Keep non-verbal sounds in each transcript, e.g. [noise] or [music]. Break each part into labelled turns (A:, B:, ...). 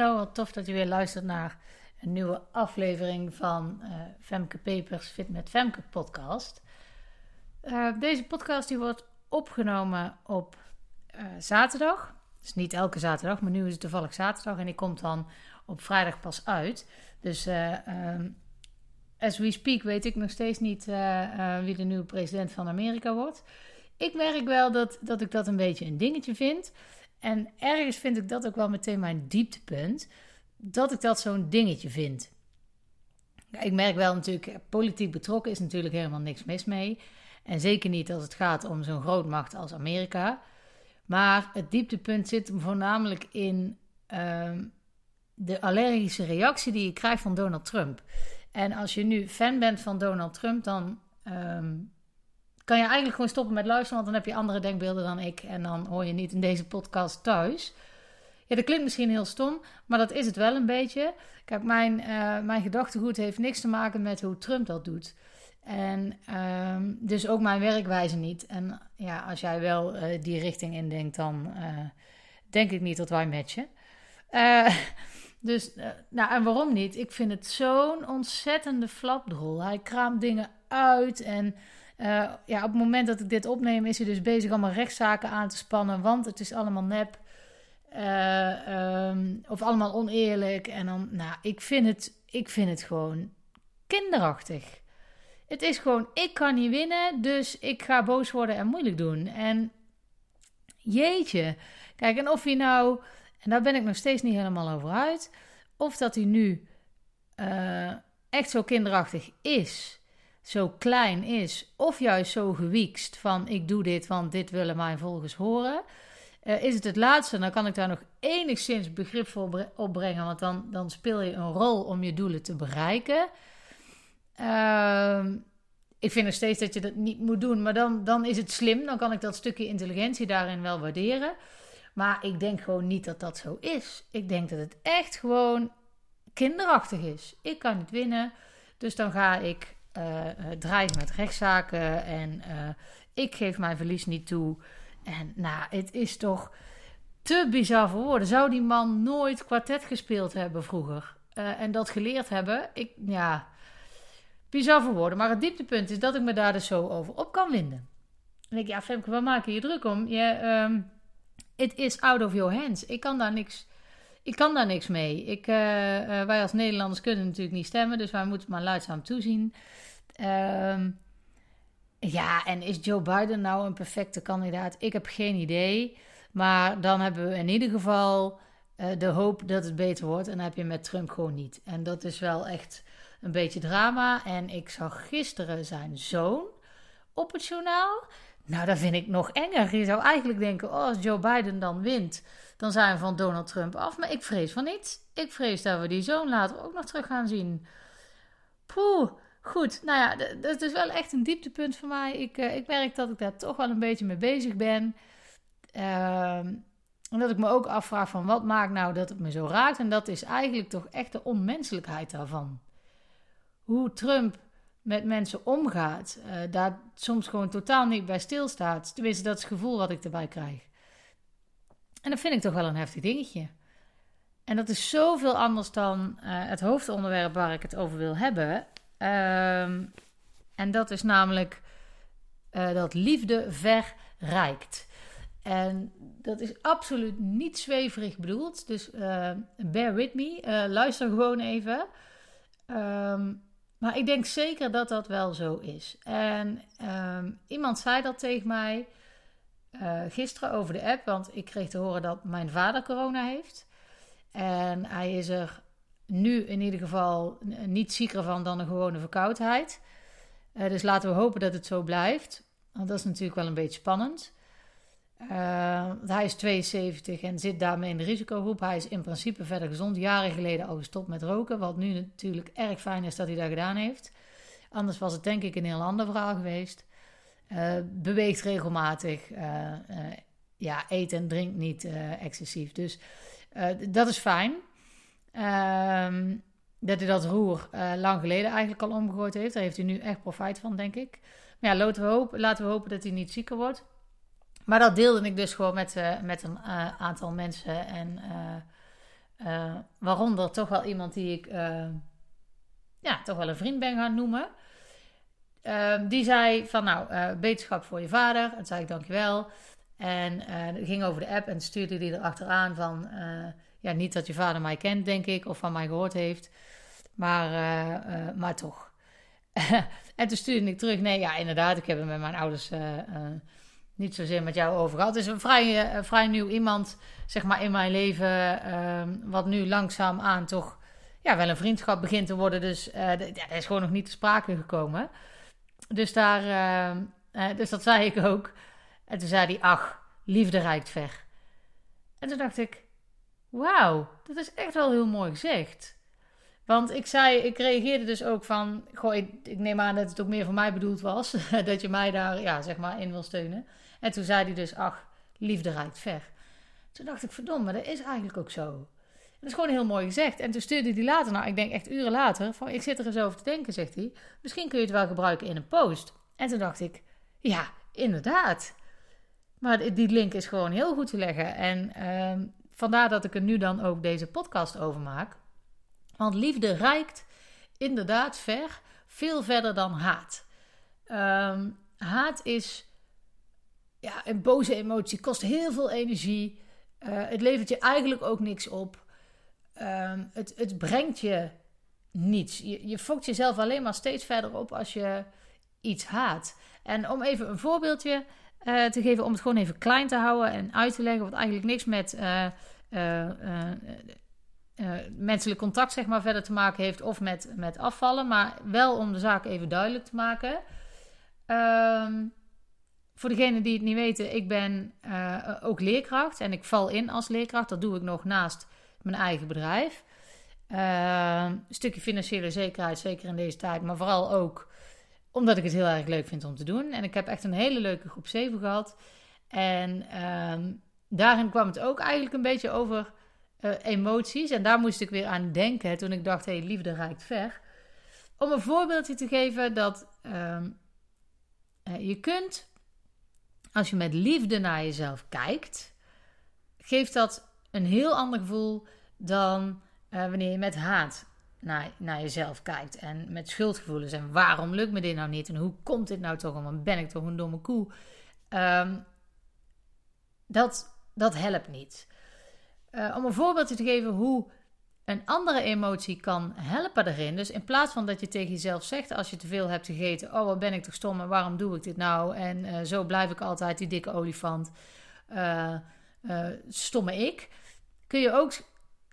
A: Hallo, tof dat je weer luistert naar een nieuwe aflevering van uh, Femke Papers Fit met Femke podcast. Uh, deze podcast die wordt opgenomen op uh, zaterdag. Dus niet elke zaterdag, maar nu is het toevallig zaterdag en die komt dan op vrijdag pas uit. Dus um, as we speak weet ik nog steeds niet wie de nieuwe president van Amerika wordt. Ik merk wel dat, dat ik dat een beetje een dingetje vind. En ergens vind ik dat ook wel meteen mijn dieptepunt. Dat ik dat zo'n dingetje vind. Ik merk wel natuurlijk, politiek betrokken is natuurlijk helemaal niks mis mee. En zeker niet als het gaat om zo'n grootmacht als Amerika. Maar het dieptepunt zit voornamelijk in uh, de allergische reactie die je krijgt van Donald Trump. En als je nu fan bent van Donald Trump, dan um, kan je eigenlijk gewoon stoppen met luisteren, want dan heb je andere denkbeelden dan ik. En dan hoor je niet in deze podcast thuis. Ja, dat klinkt misschien heel stom, maar dat is het wel een beetje. Kijk, mijn, uh, mijn gedachtegoed heeft niks te maken met hoe Trump dat doet. En um, dus ook mijn werkwijze niet. En ja, als jij wel uh, die richting indenkt, dan uh, denk ik niet dat wij matchen. [laughs] dus, nou, en waarom niet? Ik vind het zo'n ontzettende flapdrol. Hij kraamt dingen uit en uh, ja, op het moment dat ik dit opneem, is hij dus bezig allemaal rechtszaken aan te spannen, want het is allemaal nep. Uh, um, of allemaal oneerlijk. En dan, nou, ik vind het, ik vind het gewoon kinderachtig. Het is gewoon, ik kan niet winnen, dus ik ga boos worden en moeilijk doen. En jeetje. Kijk, en of hij nou, en daar ben ik nog steeds niet helemaal over uit, of dat hij nu uh, echt zo kinderachtig is zo klein is, of juist zo gewiekst van ik doe dit, want dit willen mijn volgers horen. Uh, is het het laatste, dan kan ik daar nog enigszins begrip voor opbrengen, want dan, dan speel je een rol om je doelen te bereiken. Uh, ik vind nog steeds dat je dat niet moet doen, maar dan, dan is het slim. Dan kan ik dat stukje intelligentie daarin wel waarderen. Maar ik denk gewoon niet dat dat zo is. Ik denk dat het echt gewoon kinderachtig is. Ik kan niet winnen, dus dan ga ik uh, met rechtszaken en uh, ik geef mijn verlies niet toe. En nou, het is toch te bizar voor woorden. Zou die man nooit kwartet gespeeld hebben vroeger en dat geleerd hebben? Ik, ja, bizar voor woorden. Maar het dieptepunt is dat ik me daar dus zo over op kan winden. En ik, ja, Femke, waar maak je je druk om? Je, um, it is out of your hands. Ik kan daar niks ik kan daar niks mee. Ik, uh, uh, wij als Nederlanders kunnen natuurlijk niet stemmen, dus wij moeten maar luidzaam toezien. Um, ja, en is Joe Biden nou een perfecte kandidaat? Ik heb geen idee. Maar dan hebben we in ieder geval uh, de hoop dat het beter wordt. En dat heb je met Trump gewoon niet. En dat is wel echt een beetje drama. En ik zag gisteren zijn zoon op het journaal. Nou, dat vind ik nog enger. Je zou eigenlijk denken: oh, als Joe Biden dan wint, dan zijn we van Donald Trump af. Maar ik vrees van niet. Ik vrees dat we die zoon later ook nog terug gaan zien. Poeh. Goed, nou ja, dat is wel echt een dieptepunt voor mij. Ik, uh, ik merk dat ik daar toch wel een beetje mee bezig ben. Uh, en dat ik me ook afvraag van wat maakt nou dat het me zo raakt. En dat is eigenlijk toch echt de onmenselijkheid daarvan. Hoe Trump met mensen omgaat. Uh, daar soms gewoon totaal niet bij stilstaat. Tenminste, dat is het gevoel wat ik erbij krijg. En dat vind ik toch wel een heftig dingetje. En dat is zoveel anders dan uh, het hoofdonderwerp waar ik het over wil hebben. Um, en dat is namelijk uh, dat liefde verrijkt. En dat is absoluut niet zweverig bedoeld. Dus bear with me. Luister gewoon even. Um, maar ik denk zeker dat dat wel zo is. En um, iemand zei dat tegen mij gisteren over de app. Want ik kreeg te horen dat mijn vader corona heeft. En hij is er nu in ieder geval niet zieker van dan een gewone verkoudheid. Uh, dus laten we hopen dat het zo blijft. Want dat is natuurlijk wel een beetje spannend. Uh, hij is 72 en zit daarmee in de risicogroep. Hij is in principe verder gezond. Jaren geleden al gestopt met roken. Wat nu natuurlijk erg fijn is dat hij dat gedaan heeft. Anders was het denk ik een heel ander verhaal geweest. Uh, beweegt regelmatig. ja, eet en drinkt niet excessief. Dus dat is fijn. Um, dat hij dat roer lang geleden eigenlijk al omgegooid heeft. Daar heeft hij nu echt profijt van, denk ik. Maar ja, laten we hopen, laten we hopen dat hij niet zieker wordt. Maar dat deelde ik dus gewoon met, uh, met een uh, aantal mensen. En Uh, waaronder toch wel iemand die ik ja, toch wel een vriend ben gaan noemen. Ehm, die zei van nou, beterschap voor je vader. En zei ik dankjewel. En ging over de app en stuurde die erachteraan van... Ja, niet dat je vader mij kent, denk ik, of van mij gehoord heeft. Maar, maar toch. [laughs] en toen stuurde ik terug... Nee, ja, inderdaad, ik heb het met mijn ouders niet zozeer met jou over gehad. Het is een vrij, vrij nieuw iemand, zeg maar, in mijn leven... Ehm, wat nu langzaam aan toch ja, wel een vriendschap begint te worden. Dus dat is gewoon nog niet te sprake gekomen. Dus, daar, uh, dus dat zei ik ook. En toen zei hij, ach, liefde reikt ver. En toen dacht ik, wauw, dat is echt wel heel mooi gezegd. Want ik zei, ik reageerde dus ook van, goh, ik, ik neem aan dat het ook meer voor mij bedoeld was. [laughs] dat je mij daar, ja, zeg maar, in wil steunen. En toen zei hij dus, ach, liefde reikt ver. Toen dacht ik, verdomme, dat is eigenlijk ook zo. Dat is gewoon heel mooi gezegd. En toen stuurde hij later, nou, ik denk echt uren later, van ik zit er eens over te denken, zegt hij. Misschien kun je het wel gebruiken in een post. En toen dacht ik, ja, inderdaad. Maar die link is gewoon heel goed te leggen. En uh, vandaar dat ik er nu dan ook deze podcast over maak. Want liefde reikt inderdaad ver, veel verder dan haat. Um, haat is ja, een boze emotie, kost heel veel energie. Uh, het levert je eigenlijk ook niks op. Ehm, het, het brengt je niets. Je, je fokt jezelf alleen maar steeds verder op als je iets haat. En om even een voorbeeldje uh, te geven, om het gewoon even klein te houden en uit te leggen, wat eigenlijk niks met uh, menselijk contact zeg maar, verder te maken heeft of met, met afvallen, maar wel om de zaak even duidelijk te maken. Ehm, voor degenen die het niet weten, ik ben ook leerkracht en ik val in als leerkracht. Dat doe ik nog naast mijn eigen bedrijf. Uh, een stukje financiële zekerheid, zeker in deze tijd, maar vooral ook omdat ik het heel erg leuk vind om te doen. En ik heb echt een hele leuke groep 7 gehad. En uh, daarin kwam het ook eigenlijk een beetje over uh, emoties. En daar moest ik weer aan denken toen ik dacht: hé, hey, liefde reikt ver. Om een voorbeeldje te geven dat ehm, eh, je kunt, als je met liefde naar jezelf kijkt, geeft dat een heel ander gevoel dan uh, wanneer je met haat naar, naar jezelf kijkt. En met schuldgevoelens. En waarom lukt me dit nou niet? En hoe komt dit nou toch? Want ben ik toch een domme koe? Um, dat, dat helpt niet. Uh, om een voorbeeldje te geven hoe een andere emotie kan helpen erin. Dus in plaats van dat je tegen jezelf zegt als je te veel hebt gegeten: Oh, wat ben ik toch stom en waarom doe ik dit nou? En uh, zo blijf ik altijd die dikke olifant. Uh, stomme ik kun je ook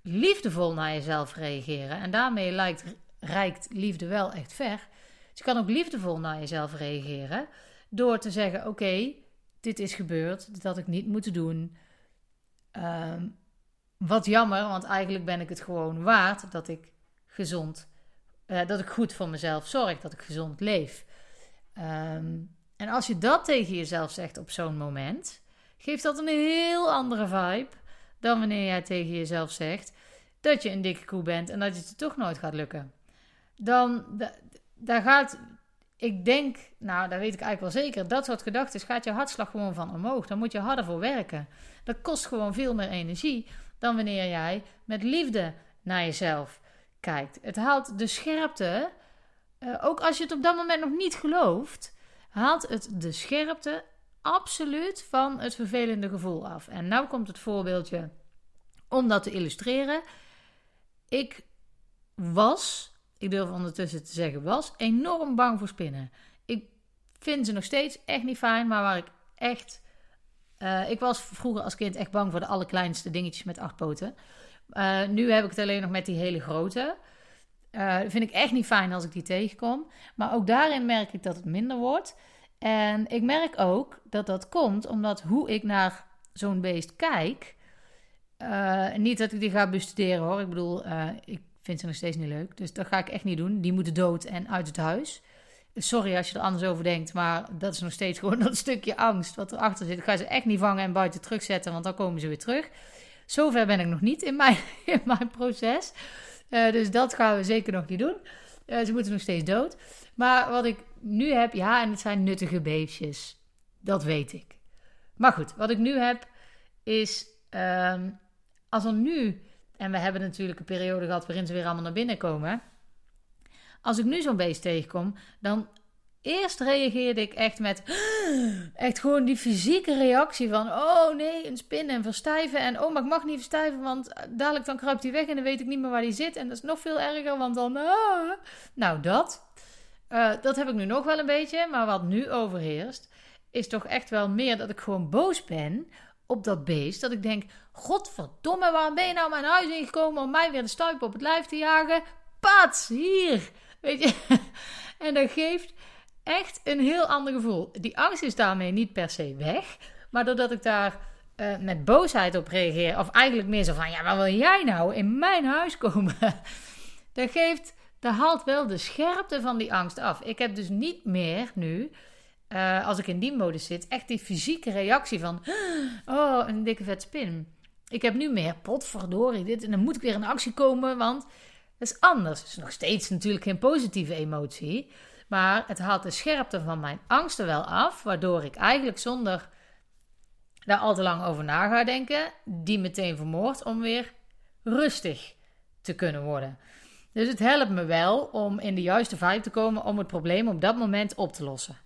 A: liefdevol naar jezelf reageren. En daarmee lijkt, reikt liefde wel echt ver. Dus je kan ook liefdevol naar jezelf reageren. Door te zeggen: Oké, dit is gebeurd. Dit had ik niet moeten doen. Um, wat jammer, want eigenlijk ben ik het gewoon waard dat ik gezond, uh, dat ik goed voor mezelf zorg, dat ik gezond leef. Um, en als je dat tegen jezelf zegt op zo'n moment, geeft dat een heel andere vibe dan wanneer jij tegen jezelf zegt dat je een dikke koe bent en dat het toch nooit gaat lukken. Dan, daar gaat, ik denk, nou, dat weet ik eigenlijk wel zeker, dat soort gedachten gaat je hartslag gewoon van omhoog. Dan moet je harder voor werken. Dat kost gewoon veel meer energie dan wanneer jij met liefde naar jezelf kijkt. Het haalt de scherpte, uh, ook als je het op dat moment nog niet gelooft, haalt het de scherpte absoluut van het vervelende gevoel af. En nou komt het voorbeeldje om dat te illustreren. Ik was, ik durf ondertussen te zeggen was, enorm bang voor spinnen. Ik vind ze nog steeds echt niet fijn, maar waar ik echt... Uh, ik was vroeger als kind echt bang voor de allerkleinste dingetjes met acht poten. Uh, nu heb ik het alleen nog met die hele grote. Uh, vind ik echt niet fijn als ik die tegenkom. Maar ook daarin merk ik dat het minder wordt. En ik merk ook dat dat komt omdat hoe ik naar zo'n beest kijk. Niet dat ik die ga bestuderen hoor. Ik bedoel, ik vind ze nog steeds niet leuk. Dus dat ga ik echt niet doen. Die moeten dood en uit het huis. Sorry als je er anders over denkt, maar dat is nog steeds [laughs] gewoon dat stukje angst wat erachter zit. Ik ga ze echt niet vangen en buiten terugzetten, want dan komen ze weer terug. Zover ben ik nog niet in mijn, [laughs] in mijn proces. Uh, dus dat gaan we zeker nog niet doen. ze moeten nog steeds dood. Maar wat ik nu heb, ja, en het zijn nuttige beestjes. Dat weet ik. Maar goed, wat ik nu heb is, um, als er nu En we hebben natuurlijk een periode gehad waarin ze weer allemaal naar binnen komen. Als ik nu zo'n beest tegenkom, dan eerst reageerde ik echt met [gasps] echt gewoon die fysieke reactie van oh nee, een spin en verstijven en oh maar ik mag niet verstijven want dadelijk dan kruipt hij weg en dan weet ik niet meer waar hij zit en dat is nog veel erger want dan ah. nou dat uh, dat heb ik nu nog wel een beetje, maar wat nu overheerst is toch echt wel meer dat ik gewoon boos ben op dat beest. Dat ik denk, godverdomme, waarom ben je nou mijn huis ingekomen om mij weer de stuip op het lijf te jagen? Pats, hier! Weet je? [laughs] En dat geeft echt een heel ander gevoel. Die angst is daarmee niet per se weg. Maar doordat ik daar uh, met boosheid op reageer, of eigenlijk meer zo van: ja, waar wil jij nou in mijn huis komen? [laughs] dat geeft, dat haalt wel de scherpte van die angst af. Ik heb dus niet meer nu uh, als ik in die modus zit, echt die fysieke reactie van: oh, een dikke vet spin. Ik heb nu meer potverdorie dit en dan moet ik weer in actie komen, want dat is anders. Het is nog steeds natuurlijk geen positieve emotie, maar het haalt de scherpte van mijn angsten wel af, waardoor ik eigenlijk zonder daar al te lang over na ga denken, die meteen vermoord om weer rustig te kunnen worden. Dus het helpt me wel om in de juiste vibe te komen om het probleem op dat moment op te lossen.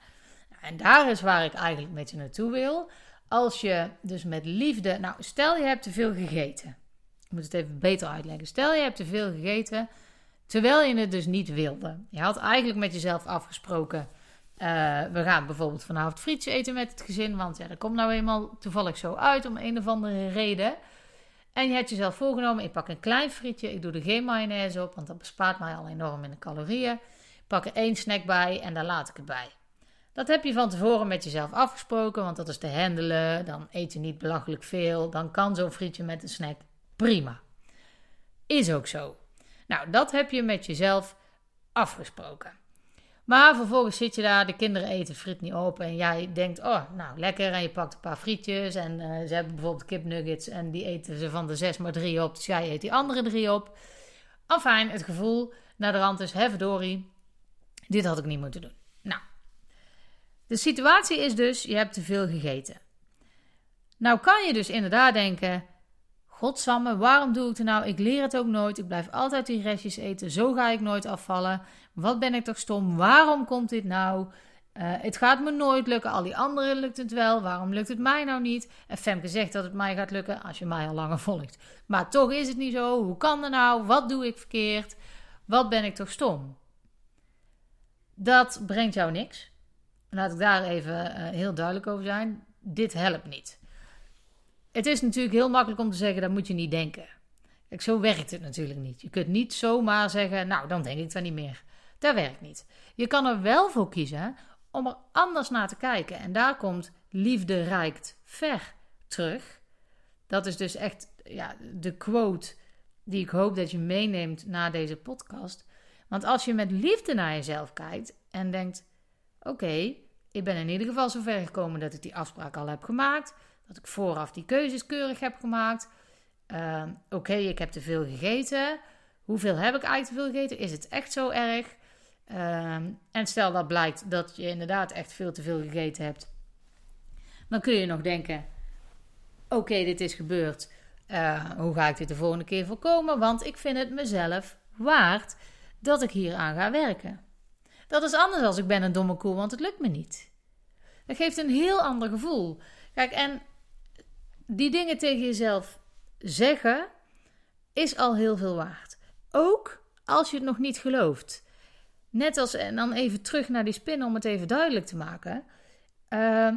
A: En daar is waar ik eigenlijk met je naartoe wil. Als je dus met liefde. Nou, stel je hebt te veel gegeten. Ik moet het even beter uitleggen. Stel je hebt te veel gegeten. Terwijl je het dus niet wilde. Je had eigenlijk met jezelf afgesproken. Uh, we gaan bijvoorbeeld vanavond frietje eten met het gezin. Want ja, dat komt nou eenmaal toevallig zo uit om een of andere reden. En je hebt jezelf voorgenomen: ik pak een klein frietje. Ik doe er geen mayonaise op, want dat bespaart mij al enorm in de calorieën. Pak er één snack bij en daar laat ik het bij. Dat heb je van tevoren met jezelf afgesproken, want dat is te handelen. Dan eet je niet belachelijk veel. Dan kan zo'n frietje met een snack prima. Is ook zo. Nou, dat heb je met jezelf afgesproken. Maar vervolgens zit je daar, de kinderen eten friet niet op. En jij denkt, oh, nou lekker. En je pakt een paar frietjes. En uh, ze hebben bijvoorbeeld kipnuggets. En die eten ze van de zes maar drie op. Dus jij eet die andere drie op. Enfin, het gevoel naar de rand is, verdorie. Dit had ik niet moeten doen. De situatie is dus, je hebt te veel gegeten. Nou kan je dus inderdaad denken, godsamme, waarom doe ik het nou? Ik leer het ook nooit, ik blijf altijd die restjes eten, zo ga ik nooit afvallen. Wat ben ik toch stom, waarom komt dit nou? Uh, het gaat me nooit lukken, al die anderen lukt het wel, waarom lukt het mij nou niet? En Femke zegt dat het mij gaat lukken als je mij al langer [laughs] volgt. Maar toch is het niet zo, hoe kan dat nou? Wat doe ik verkeerd? Wat ben ik toch stom? Dat brengt jou niks laat ik daar even uh, heel duidelijk over zijn. Dit helpt niet. Het is natuurlijk heel makkelijk om te zeggen, dat moet je niet denken. Kijk, zo werkt het natuurlijk niet. Je kunt niet zomaar zeggen, nou, dan denk ik dat niet meer. Dat werkt niet. Je kan er wel voor kiezen om er anders naar te kijken. En daar komt liefde reikt ver terug. Dat is dus echt ja, de quote die ik hoop dat je meeneemt na deze podcast. Want als je met liefde naar jezelf kijkt en denkt: Oké, ik ben in ieder geval zover gekomen dat ik die afspraak al heb gemaakt. Dat ik vooraf die keuzes keurig heb gemaakt. Ehm, oké, ik heb te veel gegeten. Hoeveel heb ik eigenlijk te veel gegeten? Is het echt zo erg? Ehm, en stel dat blijkt dat je inderdaad echt veel te veel gegeten hebt. Dan kun je nog denken: oké, dit is gebeurd. Uh, hoe ga ik dit de volgende keer voorkomen? Want ik vind het mezelf waard dat ik hier aan ga werken. Dat is anders als ik ben een domme koe, want het lukt me niet. Dat geeft een heel ander gevoel. Kijk, en die dingen tegen jezelf zeggen is al heel veel waard. Ook als je het nog niet gelooft. Net als, en dan even terug naar die spin om het even duidelijk te maken. Uh,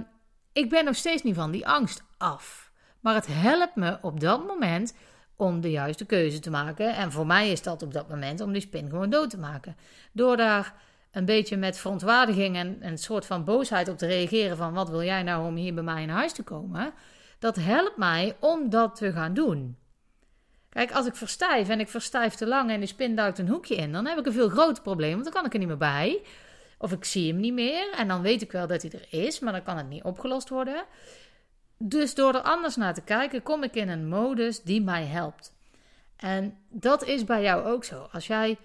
A: ik ben nog steeds niet van die angst af. Maar het helpt me op dat moment om de juiste keuze te maken. En voor mij is dat op dat moment om die spin gewoon dood te maken. Door daar een beetje met verontwaardiging en een soort van boosheid op te reageren van wat wil jij nou om hier bij mij in huis te komen, dat helpt mij om dat te gaan doen. Kijk, als ik verstijf en ik verstijf te lang en die spin duikt een hoekje in, dan heb ik een veel groter probleem, want dan kan ik er niet meer bij. Of ik zie hem niet meer en dan weet ik wel dat hij er is, maar dan kan het niet opgelost worden. Dus door er anders naar te kijken, kom ik in een modus die mij helpt. En dat is bij jou ook zo. Als jij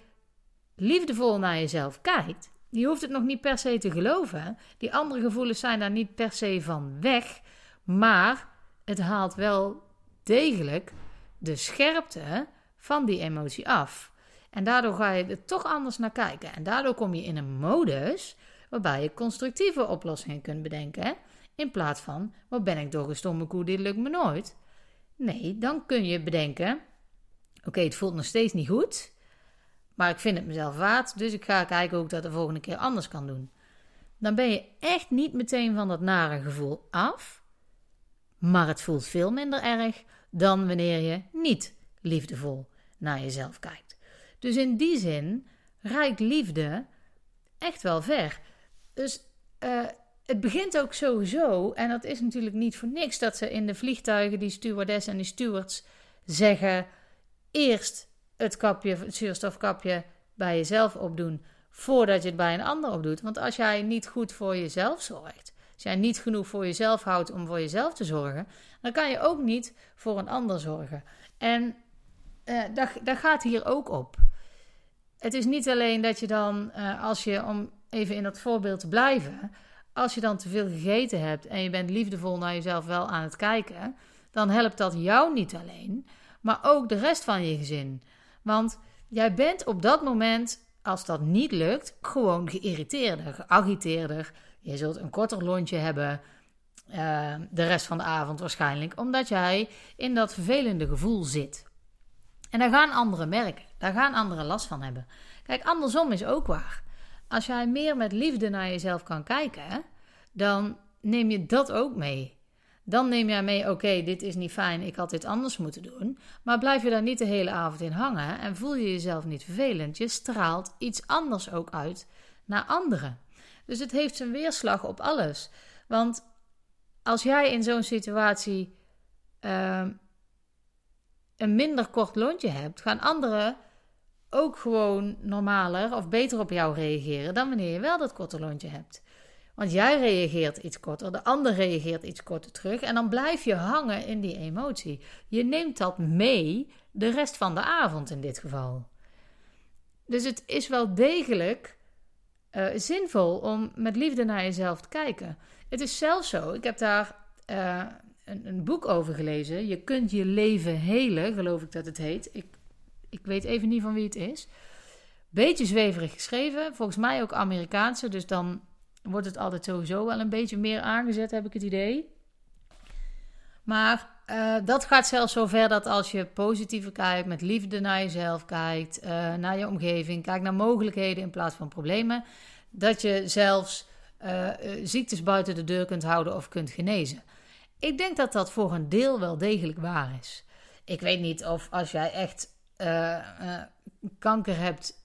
A: liefdevol naar jezelf kijkt, je hoeft het nog niet per se te geloven. Die andere gevoelens zijn daar niet per se van weg. Maar het haalt wel degelijk de scherpte van die emotie af. En daardoor ga je er toch anders naar kijken. En daardoor kom je in een modus waarbij je constructieve oplossingen kunt bedenken. In plaats van, wat ben ik toch een stomme koe, dit lukt me nooit. Nee, dan kun je bedenken, oké, het voelt nog steeds niet goed, maar ik vind het mezelf waard, dus ik ga kijken hoe ik dat de volgende keer anders kan doen. Dan ben je echt niet meteen van dat nare gevoel af, maar het voelt veel minder erg dan wanneer je niet liefdevol naar jezelf kijkt. Dus in die zin reikt liefde echt wel ver. Dus uh, het begint ook sowieso, en dat is natuurlijk niet voor niks, dat ze in de vliegtuigen, die stewardess en die stewards, zeggen: eerst het kapje, het zuurstofkapje bij jezelf opdoen, voordat je het bij een ander opdoet. Want als jij niet goed voor jezelf zorgt, als jij niet genoeg voor jezelf houdt om voor jezelf te zorgen, dan kan je ook niet voor een ander zorgen. En uh, dat, dat gaat hier ook op. Het is niet alleen dat je dan, uh, als je, om even in dat voorbeeld te blijven, als je dan te veel gegeten hebt en je bent liefdevol naar jezelf wel aan het kijken, dan helpt dat jou niet alleen, maar ook de rest van je gezin. Want jij bent op dat moment, als dat niet lukt, gewoon geïrriteerder, geagiteerder. Je zult een korter lontje hebben. Uh, de rest van de avond waarschijnlijk, omdat jij in dat vervelende gevoel zit. En daar gaan anderen merken, daar gaan anderen last van hebben. Kijk, andersom is ook waar. Als jij meer met liefde naar jezelf kan kijken, dan neem je dat ook mee. Dan neem jij mee, oké, dit is niet fijn, ik had dit anders moeten doen. Maar blijf je daar niet de hele avond in hangen en voel je jezelf niet vervelend. Je straalt iets anders ook uit naar anderen. Dus het heeft zijn weerslag op alles. Want als jij in zo'n situatie uh, een minder kort lontje hebt, gaan anderen ook gewoon normaler of beter op jou reageren dan wanneer je wel dat korte lontje hebt. Want jij reageert iets korter, de ander reageert iets korter terug en dan blijf je hangen in die emotie. Je neemt dat mee de rest van de avond in dit geval. Dus het is wel degelijk uh, zinvol om met liefde naar jezelf te kijken. Het is zelfs zo, ik heb daar uh, een, een, boek over gelezen. Je kunt je leven helen, geloof ik dat het heet. Ik ik weet even niet van wie het is. Beetje zweverig geschreven. Volgens mij ook Amerikaanse. Dus dan wordt het altijd sowieso wel een beetje meer aangezet, heb ik het idee. Maar uh, dat gaat zelfs zover dat als je positiever kijkt, met liefde naar jezelf kijkt, uh, naar je omgeving, kijkt naar mogelijkheden in plaats van problemen, dat je zelfs uh, ziektes buiten de deur kunt houden of kunt genezen. Ik denk dat dat voor een deel wel degelijk waar is. Ik weet niet of als jij echt kanker hebt,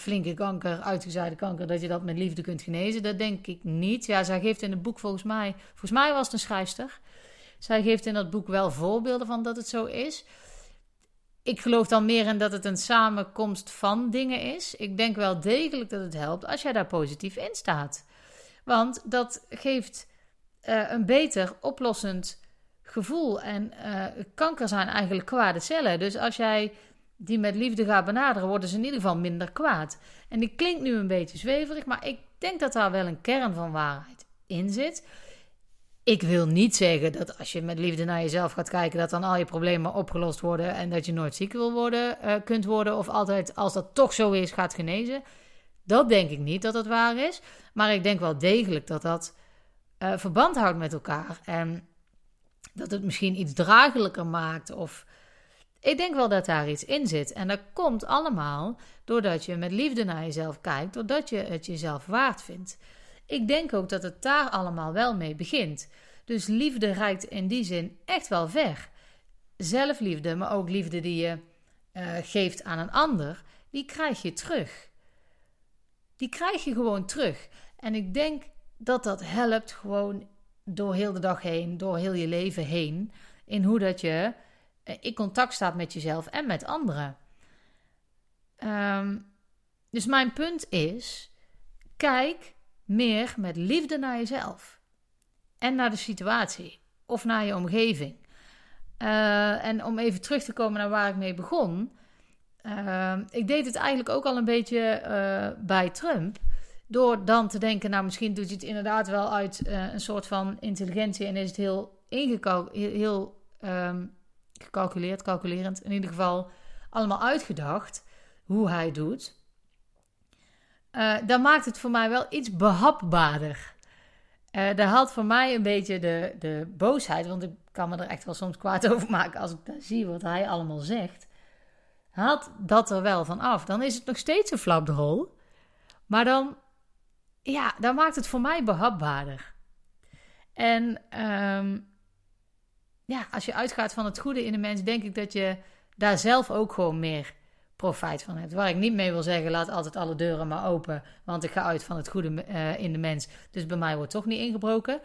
A: flinke kanker, uitgezaaide kanker, dat je dat met liefde kunt genezen. Dat denk ik niet. Ja, zij geeft in het boek volgens mij, volgens mij was het een schrijfster. Zij geeft in dat boek wel voorbeelden van dat het zo is. Ik geloof dan meer in dat het een samenkomst van dingen is. Ik denk wel degelijk dat het helpt als jij daar positief in staat. Want dat geeft uh, een beter oplossend gevoel. En uh, kanker zijn eigenlijk kwade cellen. Dus als jij die met liefde gaat benaderen, worden ze in ieder geval minder kwaad. En die klinkt nu een beetje zweverig, maar ik denk dat daar wel een kern van waarheid in zit. Ik wil niet zeggen dat als je met liefde naar jezelf gaat kijken, dat dan al je problemen opgelost worden en dat je nooit ziek wil worden, uh, kunt worden, of altijd, als dat toch zo is, gaat genezen. Dat denk ik niet dat dat waar is. Maar ik denk wel degelijk dat dat uh, verband houdt met elkaar. En dat het misschien iets draaglijker maakt of ik denk wel dat daar iets in zit. En dat komt allemaal doordat je met liefde naar jezelf kijkt, doordat je het jezelf waard vindt. Ik denk ook dat het daar allemaal wel mee begint. Dus liefde reikt in die zin echt wel ver. Zelfliefde, maar ook liefde die je uh, geeft aan een ander, die krijg je terug. Die krijg je gewoon terug. En ik denk dat dat helpt gewoon door heel de dag heen, door heel je leven heen, in hoe dat je eh, in contact staat met jezelf en met anderen. Um, dus mijn punt is: kijk meer met liefde naar jezelf en naar de situatie of naar je omgeving. Uh, en om even terug te komen naar waar ik mee begon. Uh, ik deed het eigenlijk ook al een beetje uh, bij Trump. Door dan te denken, nou misschien doet hij het inderdaad wel uit een soort van intelligentie en is het heel ingekald, heel, um, gecalculeerd, calculerend. In ieder geval allemaal uitgedacht hoe hij doet. Uh, dan maakt het voor mij wel iets behapbaarder. Uh, dat haalt voor mij een beetje de, de boosheid, want ik kan me er echt wel soms kwaad [laughs] over maken als ik dan zie wat hij allemaal zegt. Haalt dat er wel van af. Dan is het nog steeds een flapdrol. Maar dan, ja, dan maakt het voor mij behapbaarder. En um, ja, als je uitgaat van het goede in de mens, denk ik dat je daar zelf ook gewoon meer profijt van hebt. Waar ik niet mee wil zeggen, laat altijd alle deuren maar open, want ik ga uit van het goede uh, in de mens. Dus bij mij wordt toch niet ingebroken.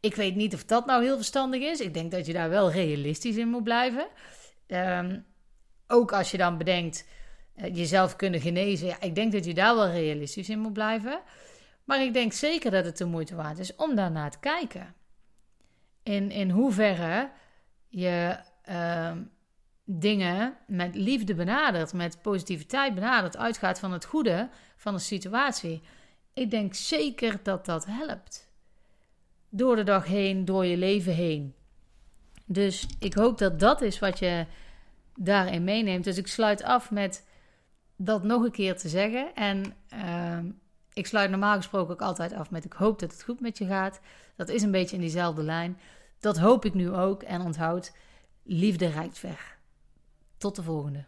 A: Ik weet niet of dat nou heel verstandig is. Ik denk dat je daar wel realistisch in moet blijven. Um, ook als je dan bedenkt uh, jezelf kunnen genezen. Ja, ik denk dat je daar wel realistisch in moet blijven. Maar ik denk zeker dat het de moeite waard is om daarnaar te kijken. In, in hoeverre je uh, dingen met liefde benadert, met positiviteit benadert, uitgaat van het goede van een situatie. Ik denk zeker dat dat helpt. Door de dag heen, door je leven heen. Dus ik hoop dat dat is wat je daarin meeneemt. Dus ik sluit af met dat nog een keer te zeggen. En uh, ik sluit normaal gesproken ook altijd af met: Ik hoop dat het goed met je gaat. Dat is een beetje in diezelfde lijn. Dat hoop ik nu ook. En onthoud: liefde reikt ver. Tot de volgende.